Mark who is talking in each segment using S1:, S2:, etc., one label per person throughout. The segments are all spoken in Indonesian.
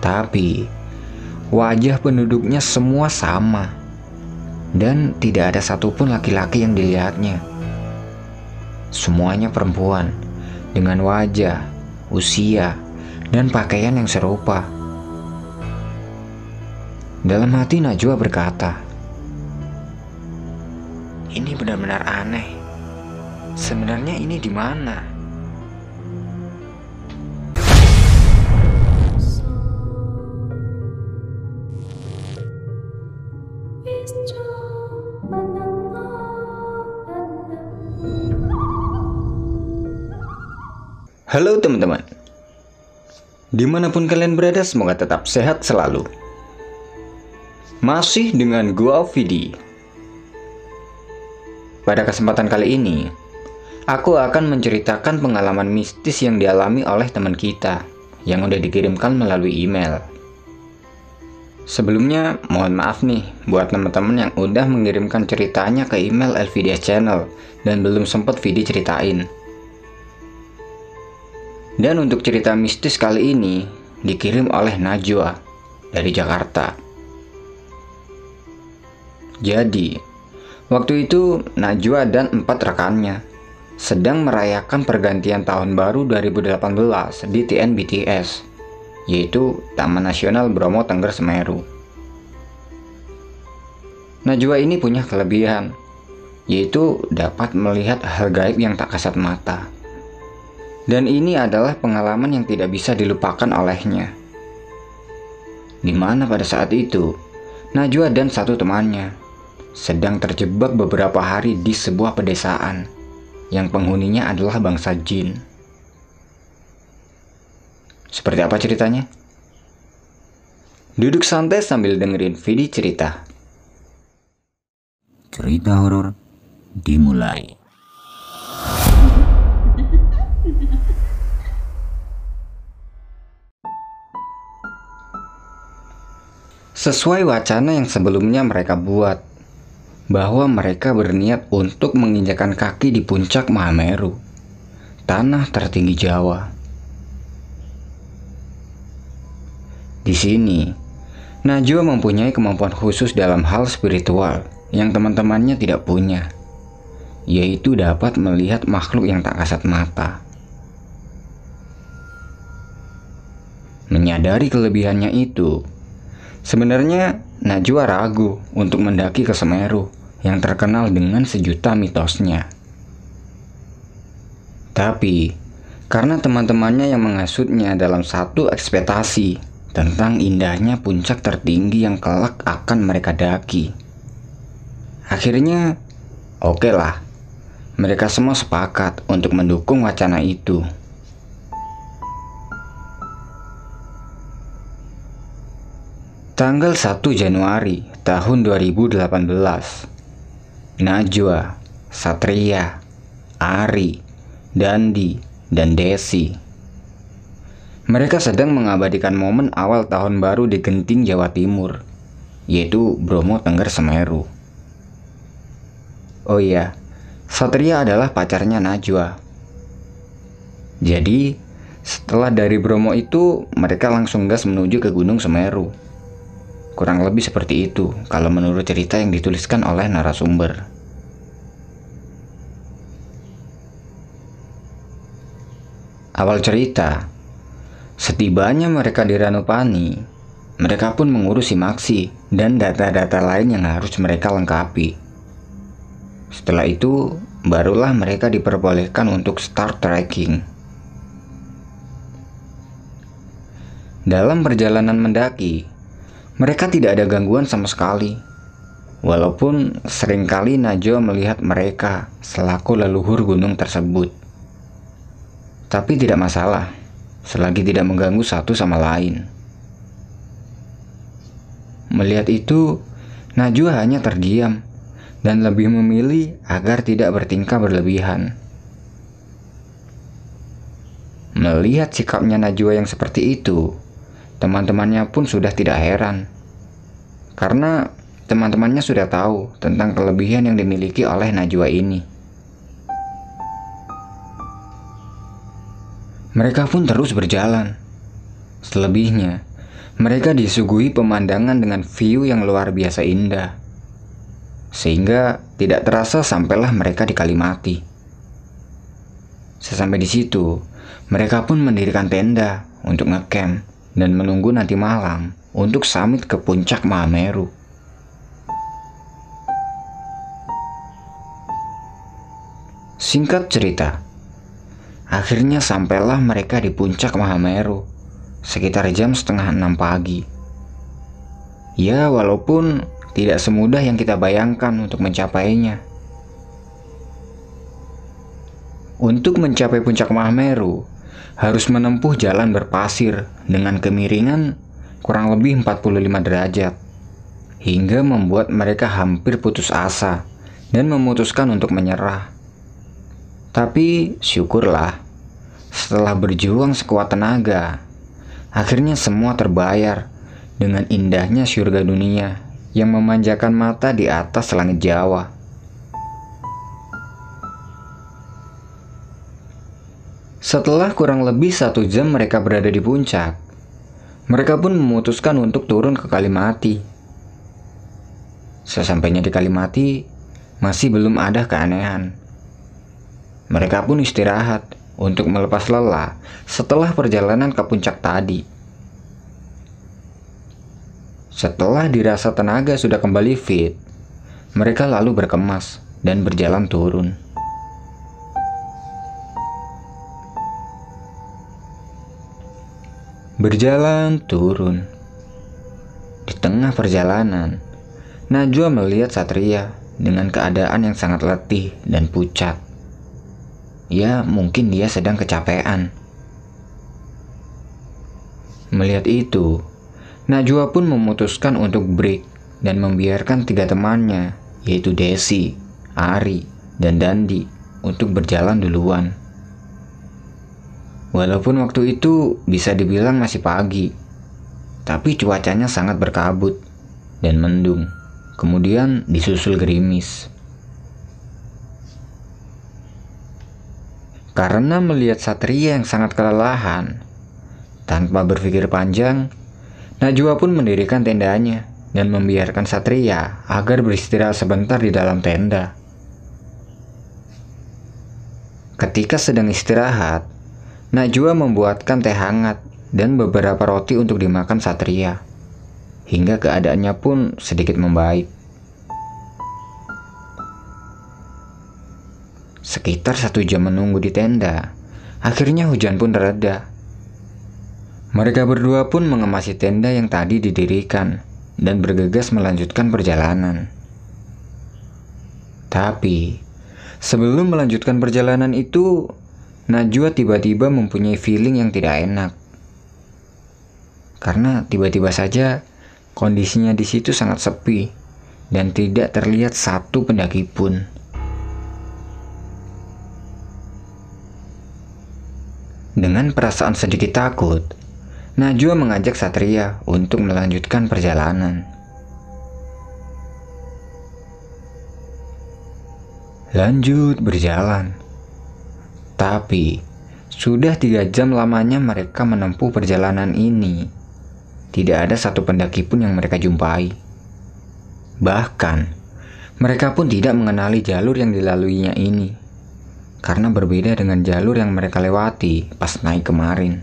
S1: Tapi wajah penduduknya semua sama dan tidak ada satupun laki-laki yang dilihatnya. Semuanya perempuan dengan wajah, usia, dan pakaian yang serupa. Dalam hati Najwa berkata, "Ini benar-benar aneh. Sebenarnya ini di mana?" Halo teman-teman. Di mana pun kalian berada semoga tetap sehat selalu. Masih dengan gua Vidi. Pada kesempatan kali ini Aku akan menceritakan pengalaman mistis yang dialami oleh teman kita Yang udah dikirimkan melalui email. Sebelumnya, mohon maaf nih buat teman-teman yang udah mengirimkan ceritanya ke email LVDS Channel dan belum sempat Vidi ceritain. Dan untuk cerita mistis kali ini dikirim oleh Najwa dari Jakarta. Jadi, waktu itu Najwa dan empat rekannya sedang merayakan pergantian tahun baru 2018 di TNBTS yaitu Taman Nasional Bromo Tengger Semeru. Najwa ini punya kelebihan, yaitu dapat melihat hal gaib yang tak kasat mata. Dan ini adalah pengalaman yang tidak bisa dilupakan olehnya. Di mana pada saat itu, Najwa dan satu temannya sedang terjebak beberapa hari di sebuah pedesaan yang penghuninya adalah bangsa jin. Seperti apa ceritanya? Duduk santai sambil dengerin video cerita.
S2: Cerita horor dimulai.
S1: Sesuai wacana yang sebelumnya mereka buat, bahwa mereka berniat untuk menginjakan kaki di puncak Mahameru, tanah tertinggi Jawa. Di sini, Najwa mempunyai kemampuan khusus dalam hal spiritual yang teman-temannya tidak punya, yaitu dapat melihat makhluk yang tak kasat mata. Menyadari kelebihannya itu, sebenarnya Najwa ragu untuk mendaki ke Semeru yang terkenal dengan sejuta mitosnya. Tapi, karena teman-temannya yang mengasutnya dalam satu ekspektasi tentang indahnya puncak tertinggi yang kelak akan mereka daki. Akhirnya, oke okay lah, mereka semua sepakat untuk mendukung wacana itu. Tanggal 1 Januari tahun 2018, Najwa, Satria, Ari, Dandi, dan Desi mereka sedang mengabadikan momen awal tahun baru di Genting, Jawa Timur, yaitu Bromo Tengger Semeru. Oh iya, Satria adalah pacarnya Najwa. Jadi, setelah dari Bromo itu, mereka langsung gas menuju ke Gunung Semeru. Kurang lebih seperti itu kalau menurut cerita yang dituliskan oleh narasumber. Awal cerita, Setibanya mereka di Ranupani, mereka pun mengurusi maksi dan data-data lain yang harus mereka lengkapi. Setelah itu, barulah mereka diperbolehkan untuk start trekking. Dalam perjalanan mendaki, mereka tidak ada gangguan sama sekali. Walaupun sering kali Najwa melihat mereka selaku leluhur gunung tersebut. Tapi tidak masalah selagi tidak mengganggu satu sama lain. Melihat itu, Najwa hanya terdiam dan lebih memilih agar tidak bertingkah berlebihan. Melihat sikapnya Najwa yang seperti itu, teman-temannya pun sudah tidak heran. Karena teman-temannya sudah tahu tentang kelebihan yang dimiliki oleh Najwa ini. Mereka pun terus berjalan. Selebihnya, mereka disuguhi pemandangan dengan view yang luar biasa indah. Sehingga tidak terasa sampailah mereka di Kalimati. Sesampai di situ, mereka pun mendirikan tenda untuk ngecamp dan menunggu nanti malam untuk summit ke puncak Mahameru. Singkat cerita, akhirnya sampailah mereka di puncak Mahameru sekitar jam setengah enam pagi. Ya, walaupun tidak semudah yang kita bayangkan untuk mencapainya. Untuk mencapai puncak Mahameru, harus menempuh jalan berpasir dengan kemiringan kurang lebih 45 derajat, hingga membuat mereka hampir putus asa dan memutuskan untuk menyerah. Tapi syukurlah, setelah berjuang sekuat tenaga, akhirnya semua terbayar dengan indahnya surga dunia yang memanjakan mata di atas langit Jawa. Setelah kurang lebih satu jam mereka berada di puncak, mereka pun memutuskan untuk turun ke Kalimati. Sesampainya di Kalimati, masih belum ada keanehan. Mereka pun istirahat untuk melepas lelah setelah perjalanan ke puncak tadi. Setelah dirasa tenaga sudah kembali fit, mereka lalu berkemas dan berjalan turun. Berjalan turun. Di tengah perjalanan, Najwa melihat Satria dengan keadaan yang sangat letih dan pucat. Ya, mungkin dia sedang kecapean. Melihat itu, Najwa pun memutuskan untuk break dan membiarkan tiga temannya, yaitu Desi, Ari, dan Dandi, untuk berjalan duluan. Walaupun waktu itu bisa dibilang masih pagi, tapi cuacanya sangat berkabut dan mendung, kemudian disusul gerimis. Karena melihat Satria yang sangat kelelahan, tanpa berpikir panjang, Najwa pun mendirikan tendanya dan membiarkan Satria agar beristirahat sebentar di dalam tenda. Ketika sedang istirahat, Najwa membuatkan teh hangat dan beberapa roti untuk dimakan Satria, hingga keadaannya pun sedikit membaik. Sekitar satu jam menunggu di tenda, akhirnya hujan pun reda. Mereka berdua pun mengemasi tenda yang tadi didirikan dan bergegas melanjutkan perjalanan. Tapi, sebelum melanjutkan perjalanan itu, Najwa tiba-tiba mempunyai feeling yang tidak enak. Karena tiba-tiba saja kondisinya di situ sangat sepi dan tidak terlihat satu pendaki pun. Dengan perasaan sedikit takut, Najwa mengajak Satria untuk melanjutkan perjalanan. Lanjut berjalan. Tapi, sudah tiga jam lamanya mereka menempuh perjalanan ini. Tidak ada satu pendaki pun yang mereka jumpai. Bahkan, mereka pun tidak mengenali jalur yang dilaluinya ini karena berbeda dengan jalur yang mereka lewati pas naik kemarin.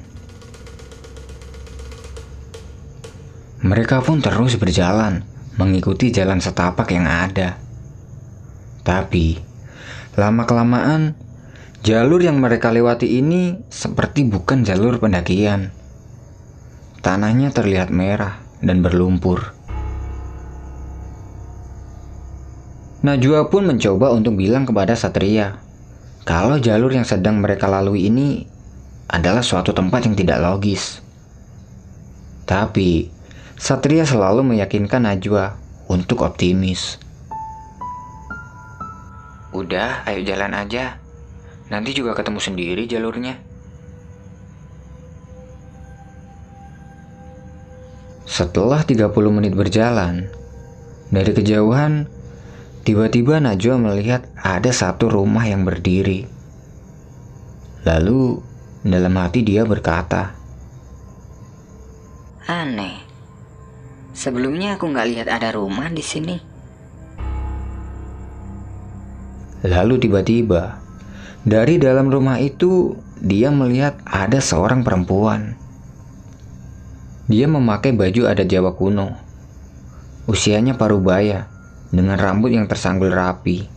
S1: Mereka pun terus berjalan mengikuti jalan setapak yang ada. Tapi, lama-kelamaan, jalur yang mereka lewati ini seperti bukan jalur pendakian. Tanahnya terlihat merah dan berlumpur. Najwa pun mencoba untuk bilang kepada Satria kalau jalur yang sedang mereka lalui ini adalah suatu tempat yang tidak logis. Tapi, Satria selalu meyakinkan Najwa untuk optimis. Udah, ayo jalan aja. Nanti juga ketemu sendiri jalurnya. Setelah 30 menit berjalan, dari kejauhan Tiba-tiba Najwa melihat ada satu rumah yang berdiri. Lalu dalam hati dia berkata,
S3: Aneh. Sebelumnya aku nggak lihat ada rumah di sini.
S1: Lalu tiba-tiba, dari dalam rumah itu dia melihat ada seorang perempuan. Dia memakai baju adat Jawa kuno. Usianya parubaya, dengan rambut yang tersanggul rapi.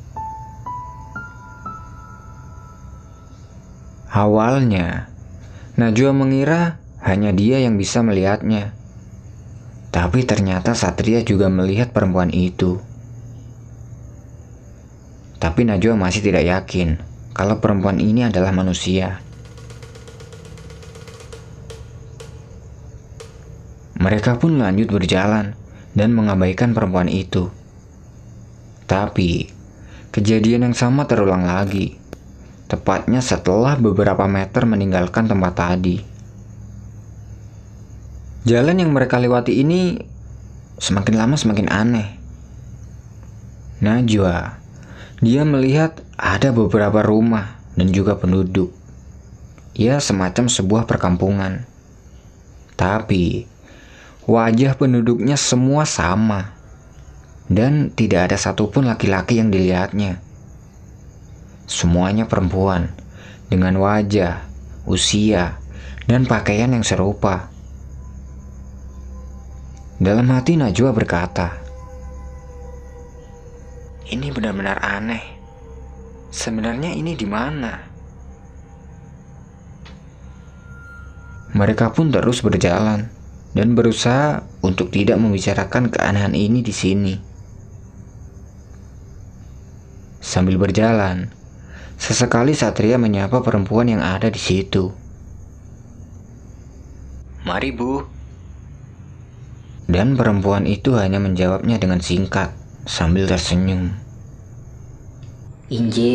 S1: Awalnya, Najwa mengira hanya dia yang bisa melihatnya. Tapi ternyata Satria juga melihat perempuan itu. Tapi Najwa masih tidak yakin kalau perempuan ini adalah manusia. Mereka pun lanjut berjalan dan mengabaikan perempuan itu. Tapi, kejadian yang sama terulang lagi. Tepatnya setelah beberapa meter meninggalkan tempat tadi. Jalan yang mereka lewati ini semakin lama semakin aneh. Najwa, dia melihat ada beberapa rumah dan juga penduduk. Ya, semacam sebuah perkampungan. Tapi, Wajah penduduknya semua sama, dan tidak ada satupun laki-laki yang dilihatnya. Semuanya perempuan dengan wajah, usia, dan pakaian yang serupa. Dalam hati Najwa berkata, "Ini benar-benar aneh. Sebenarnya ini di mana?" Mereka pun terus berjalan dan berusaha untuk tidak membicarakan keanehan ini di sini. Sambil berjalan, sesekali Satria menyapa perempuan yang ada di situ. Mari bu. Dan perempuan itu hanya menjawabnya dengan singkat sambil tersenyum.
S3: Inje.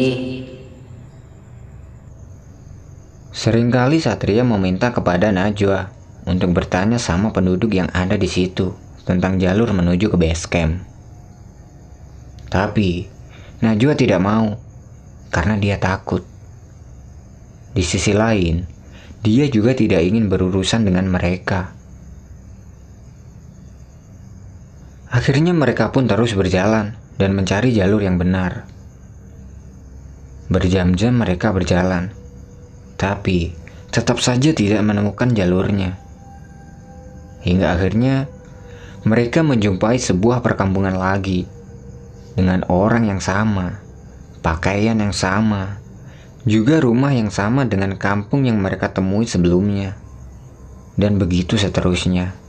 S1: Seringkali Satria meminta kepada Najwa untuk bertanya sama penduduk yang ada di situ tentang jalur menuju ke base camp. Tapi, Najwa tidak mau karena dia takut. Di sisi lain, dia juga tidak ingin berurusan dengan mereka. Akhirnya mereka pun terus berjalan dan mencari jalur yang benar. Berjam-jam mereka berjalan, tapi tetap saja tidak menemukan jalurnya. Hingga akhirnya mereka menjumpai sebuah perkampungan lagi dengan orang yang sama, pakaian yang sama, juga rumah yang sama dengan kampung yang mereka temui sebelumnya, dan begitu seterusnya.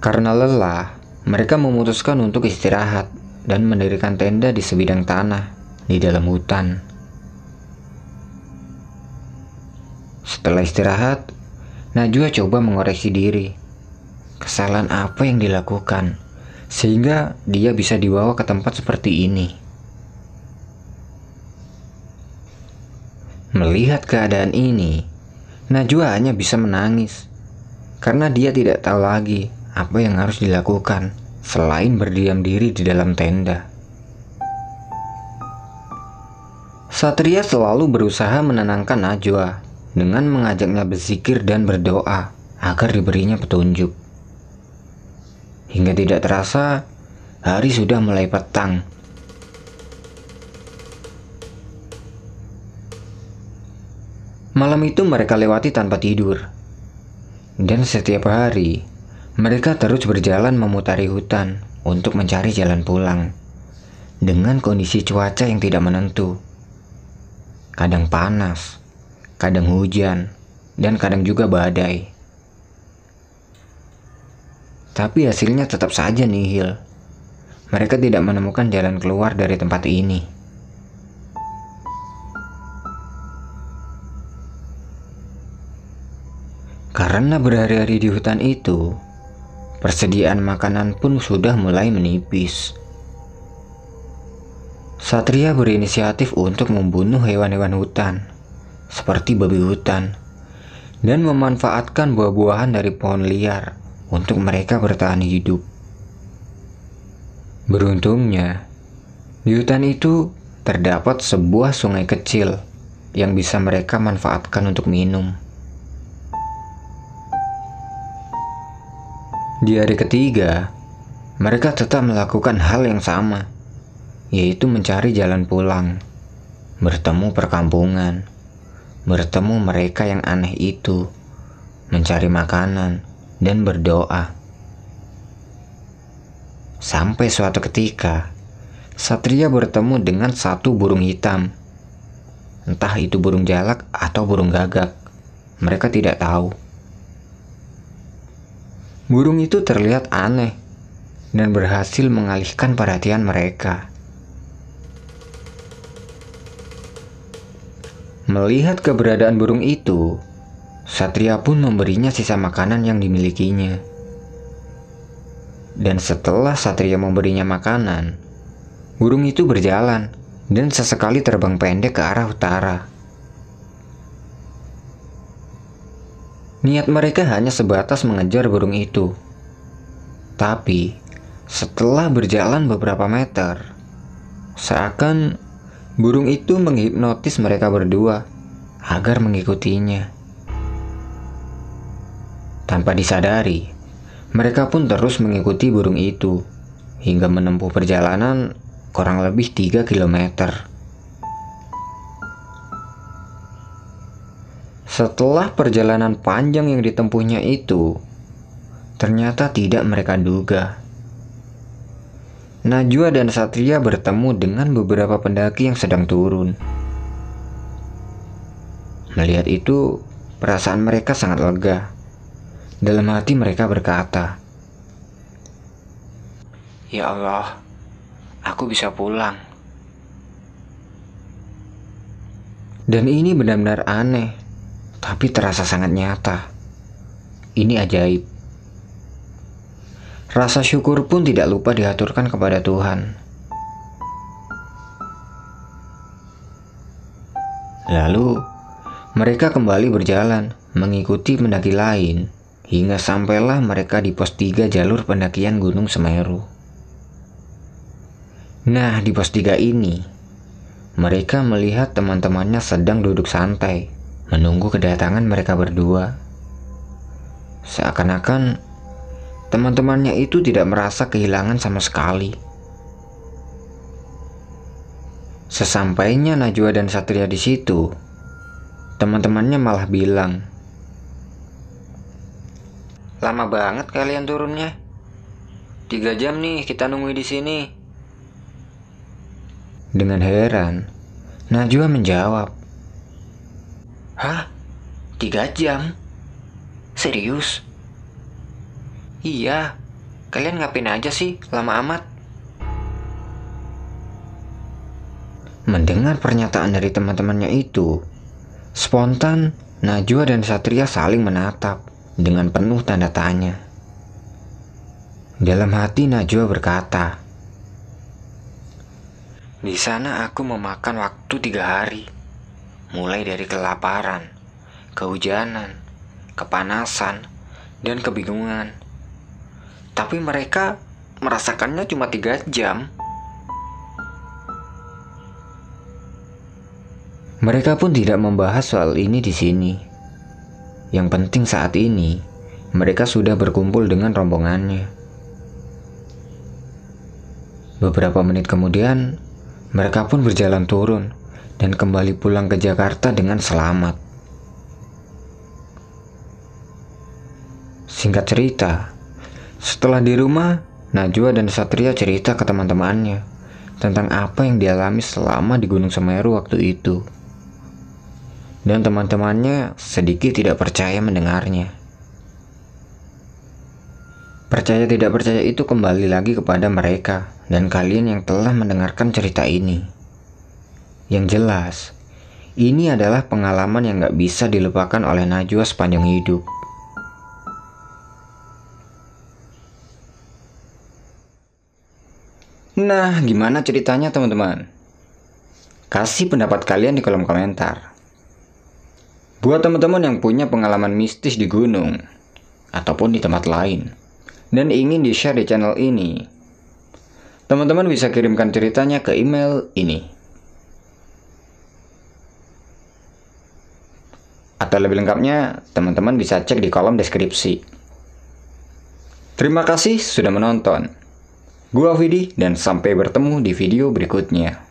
S1: Karena lelah, mereka memutuskan untuk istirahat dan mendirikan tenda di sebidang tanah di dalam hutan. Setelah istirahat, Najwa coba mengoreksi diri. Kesalahan apa yang dilakukan sehingga dia bisa dibawa ke tempat seperti ini? Melihat keadaan ini, Najwa hanya bisa menangis karena dia tidak tahu lagi apa yang harus dilakukan selain berdiam diri di dalam tenda. Satria selalu berusaha menenangkan Najwa dengan mengajaknya berzikir dan berdoa agar diberinya petunjuk. Hingga tidak terasa, hari sudah mulai petang. Malam itu mereka lewati tanpa tidur. Dan setiap hari, mereka terus berjalan memutari hutan untuk mencari jalan pulang. Dengan kondisi cuaca yang tidak menentu. Kadang panas, kadang hujan, dan kadang juga badai. Tapi hasilnya tetap saja nihil. Mereka tidak menemukan jalan keluar dari tempat ini. Karena berhari-hari di hutan itu, persediaan makanan pun sudah mulai menipis. Satria berinisiatif untuk membunuh hewan-hewan hutan seperti babi hutan dan memanfaatkan buah-buahan dari pohon liar untuk mereka bertahan hidup. Beruntungnya, di hutan itu terdapat sebuah sungai kecil yang bisa mereka manfaatkan untuk minum. Di hari ketiga, mereka tetap melakukan hal yang sama, yaitu mencari jalan pulang, bertemu perkampungan, bertemu mereka yang aneh itu, mencari makanan, dan berdoa. Sampai suatu ketika, Satria bertemu dengan satu burung hitam. Entah itu burung jalak atau burung gagak, mereka tidak tahu. Burung itu terlihat aneh dan berhasil mengalihkan perhatian mereka. Melihat keberadaan burung itu, Satria pun memberinya sisa makanan yang dimilikinya. Dan setelah Satria memberinya makanan, burung itu berjalan dan sesekali terbang pendek ke arah utara. Niat mereka hanya sebatas mengejar burung itu. Tapi, setelah berjalan beberapa meter, seakan Burung itu menghipnotis mereka berdua agar mengikutinya. Tanpa disadari, mereka pun terus mengikuti burung itu hingga menempuh perjalanan kurang lebih 3 km. Setelah perjalanan panjang yang ditempuhnya itu, ternyata tidak mereka duga Najwa dan Satria bertemu dengan beberapa pendaki yang sedang turun. Melihat itu, perasaan mereka sangat lega. Dalam hati mereka berkata, "Ya Allah, aku bisa pulang." Dan ini benar-benar aneh, tapi terasa sangat nyata. Ini ajaib. Rasa syukur pun tidak lupa diaturkan kepada Tuhan. Lalu, mereka kembali berjalan mengikuti pendaki lain hingga sampailah mereka di pos 3 jalur pendakian Gunung Semeru. Nah, di pos 3 ini, mereka melihat teman-temannya sedang duduk santai, menunggu kedatangan mereka berdua. Seakan-akan Teman-temannya itu tidak merasa kehilangan sama sekali. Sesampainya Najwa dan Satria di situ, teman-temannya malah bilang, "Lama banget kalian turunnya. Tiga jam nih kita nunggu di sini." Dengan heran, Najwa menjawab, "Hah? Tiga jam? Serius?" Iya, kalian ngapain aja sih lama amat? Mendengar pernyataan dari teman-temannya itu, spontan Najwa dan Satria saling menatap dengan penuh tanda tanya. Dalam hati Najwa berkata, Di sana aku memakan waktu tiga hari, mulai dari kelaparan, kehujanan, kepanasan, dan kebingungan tapi mereka merasakannya cuma tiga jam. Mereka pun tidak membahas soal ini di sini. Yang penting saat ini, mereka sudah berkumpul dengan rombongannya. Beberapa menit kemudian, mereka pun berjalan turun dan kembali pulang ke Jakarta dengan selamat. Singkat cerita, setelah di rumah, Najwa dan Satria cerita ke teman-temannya tentang apa yang dialami selama di Gunung Semeru waktu itu. Dan teman-temannya sedikit tidak percaya mendengarnya. Percaya tidak percaya itu kembali lagi kepada mereka dan kalian yang telah mendengarkan cerita ini. Yang jelas, ini adalah pengalaman yang gak bisa dilupakan oleh Najwa sepanjang hidup. Nah, gimana ceritanya teman-teman? Kasih pendapat kalian di kolom komentar. Buat teman-teman yang punya pengalaman mistis di gunung, ataupun di tempat lain, dan ingin di-share di channel ini, teman-teman bisa kirimkan ceritanya ke email ini. Atau lebih lengkapnya, teman-teman bisa cek di kolom deskripsi. Terima kasih sudah menonton. Gua Vidi dan sampai bertemu di video berikutnya.